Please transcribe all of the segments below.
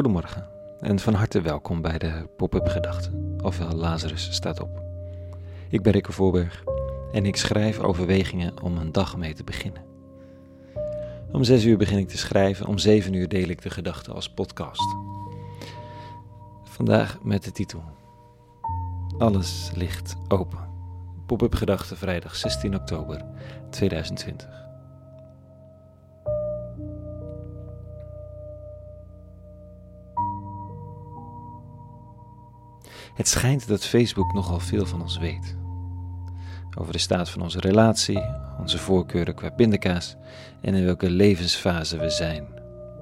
Goedemorgen en van harte welkom bij de Pop-up Gedachten, ofwel Lazarus staat op. Ik ben Rikke Voorberg en ik schrijf overwegingen om een dag mee te beginnen. Om zes uur begin ik te schrijven, om zeven uur deel ik de gedachten als podcast. Vandaag met de titel Alles ligt open. Pop-up Gedachten vrijdag 16 oktober 2020. Het schijnt dat Facebook nogal veel van ons weet. Over de staat van onze relatie, onze voorkeuren qua pindakaas en in welke levensfase we zijn.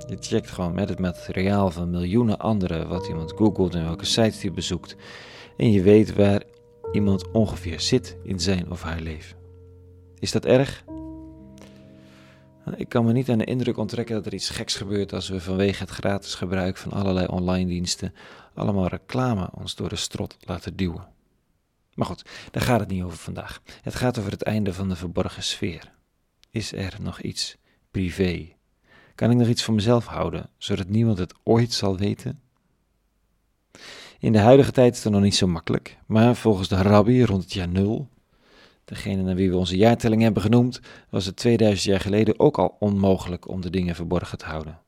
Je checkt gewoon met het materiaal van miljoenen anderen wat iemand googelt en welke sites hij bezoekt. En je weet waar iemand ongeveer zit in zijn of haar leven. Is dat erg? Ik kan me niet aan de indruk onttrekken dat er iets geks gebeurt als we vanwege het gratis gebruik van allerlei online diensten allemaal reclame ons door de strot laten duwen. Maar goed, daar gaat het niet over vandaag. Het gaat over het einde van de verborgen sfeer. Is er nog iets privé? Kan ik nog iets voor mezelf houden, zodat niemand het ooit zal weten? In de huidige tijd is het nog niet zo makkelijk, maar volgens de rabbi rond het jaar nul Degene naar wie we onze jaartelling hebben genoemd, was het 2000 jaar geleden ook al onmogelijk om de dingen verborgen te houden.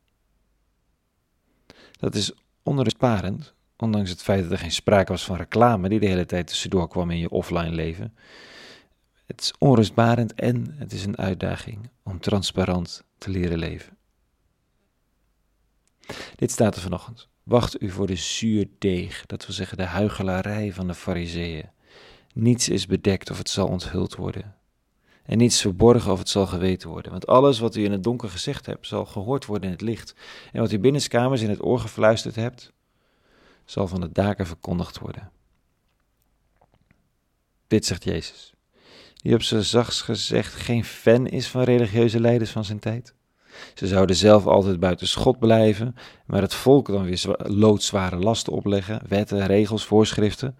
Dat is onrustbarend, ondanks het feit dat er geen sprake was van reclame die de hele tijd tussendoor kwam in je offline leven. Het is onrustbarend en het is een uitdaging om transparant te leren leven. Dit staat er vanochtend. Wacht u voor de zuurdeeg, dat wil zeggen de huichelarij van de fariseeën niets is bedekt of het zal onthuld worden. En niets verborgen of het zal geweten worden. Want alles wat u in het donker gezegd hebt, zal gehoord worden in het licht. En wat u binnenskamers in het oor gefluisterd hebt, zal van de daken verkondigd worden. Dit zegt Jezus, die op zijn zachts gezegd geen fan is van religieuze leiders van zijn tijd. Ze zouden zelf altijd buiten schot blijven, maar het volk dan weer loodzware lasten opleggen, wetten, regels, voorschriften,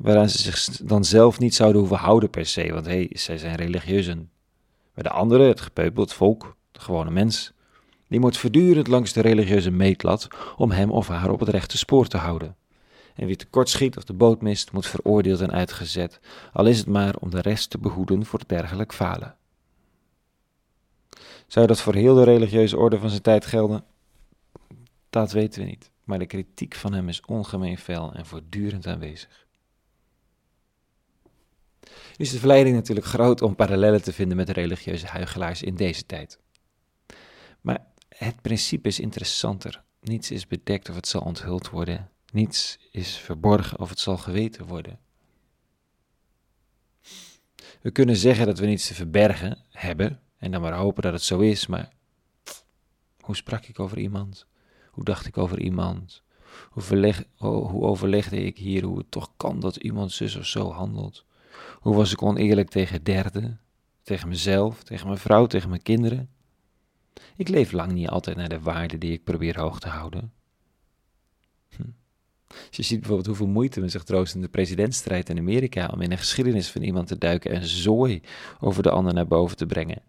waaraan ze zich dan zelf niet zouden hoeven houden per se, want hé, hey, zij zijn religieuzen. Maar de andere, het gepeupel, het volk, de gewone mens, die moet voortdurend langs de religieuze meetlat om hem of haar op het rechte spoor te houden. En wie tekort schiet of de boot mist, moet veroordeeld en uitgezet, al is het maar om de rest te behoeden voor dergelijk falen. Zou dat voor heel de religieuze orde van zijn tijd gelden? Dat weten we niet, maar de kritiek van hem is ongemeen fel en voortdurend aanwezig is de verleiding natuurlijk groot om parallellen te vinden met de religieuze huigelaars in deze tijd. Maar het principe is interessanter. Niets is bedekt of het zal onthuld worden. Niets is verborgen of het zal geweten worden. We kunnen zeggen dat we niets te verbergen hebben en dan maar hopen dat het zo is, maar hoe sprak ik over iemand? Hoe dacht ik over iemand? Hoe, verleg, hoe overlegde ik hier hoe het toch kan dat iemand zus of zo handelt? Hoe was ik oneerlijk tegen derden, tegen mezelf, tegen mijn vrouw, tegen mijn kinderen? Ik leef lang niet altijd naar de waarden die ik probeer hoog te houden. Hm. Je ziet bijvoorbeeld hoeveel moeite men zich troost in de presidentsstrijd in Amerika om in de geschiedenis van iemand te duiken en zooi over de ander naar boven te brengen.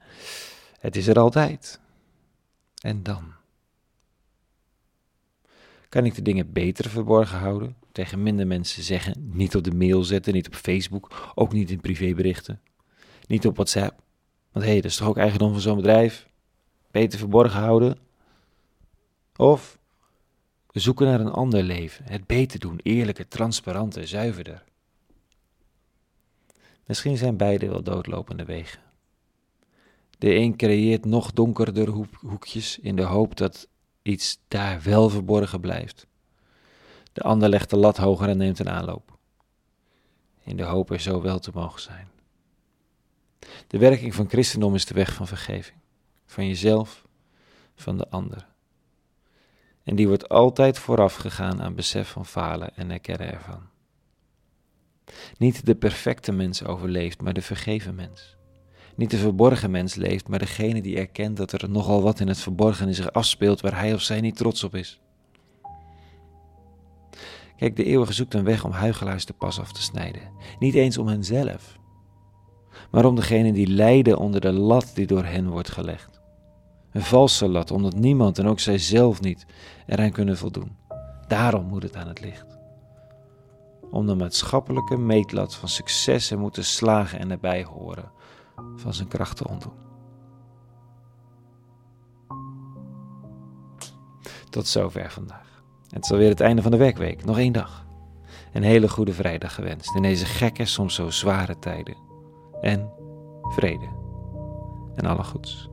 Het is er altijd. En dan? Kan ik de dingen beter verborgen houden? Tegen minder mensen zeggen, niet op de mail zetten, niet op Facebook, ook niet in privéberichten, niet op WhatsApp. Want hé, hey, dat is toch ook eigendom van zo'n bedrijf? Beter verborgen houden? Of zoeken naar een ander leven, het beter doen, eerlijker, transparanter, zuiverder. Misschien zijn beide wel doodlopende wegen. De een creëert nog donkerder hoekjes in de hoop dat iets daar wel verborgen blijft. De ander legt de lat hoger en neemt een aanloop. In de hoop er zo wel te mogen zijn. De werking van christendom is de weg van vergeving. Van jezelf, van de ander. En die wordt altijd vooraf gegaan aan besef van falen en erkennen ervan. Niet de perfecte mens overleeft, maar de vergeven mens. Niet de verborgen mens leeft, maar degene die erkent dat er nogal wat in het verborgen in zich afspeelt waar hij of zij niet trots op is. Kijk, de eeuwige zoekt een weg om huigelaars de pas af te snijden. Niet eens om henzelf, maar om degenen die lijden onder de lat die door hen wordt gelegd. Een valse lat, omdat niemand en ook zij zelf niet eraan kunnen voldoen. Daarom moet het aan het licht. Om de maatschappelijke meetlat van successen moeten slagen en erbij horen van zijn kracht te ontdoen. Tot zover vandaag. Het is alweer het einde van de werkweek. Nog één dag. Een hele goede vrijdag gewenst in deze gekke, soms zo zware tijden. En vrede. En alle goeds.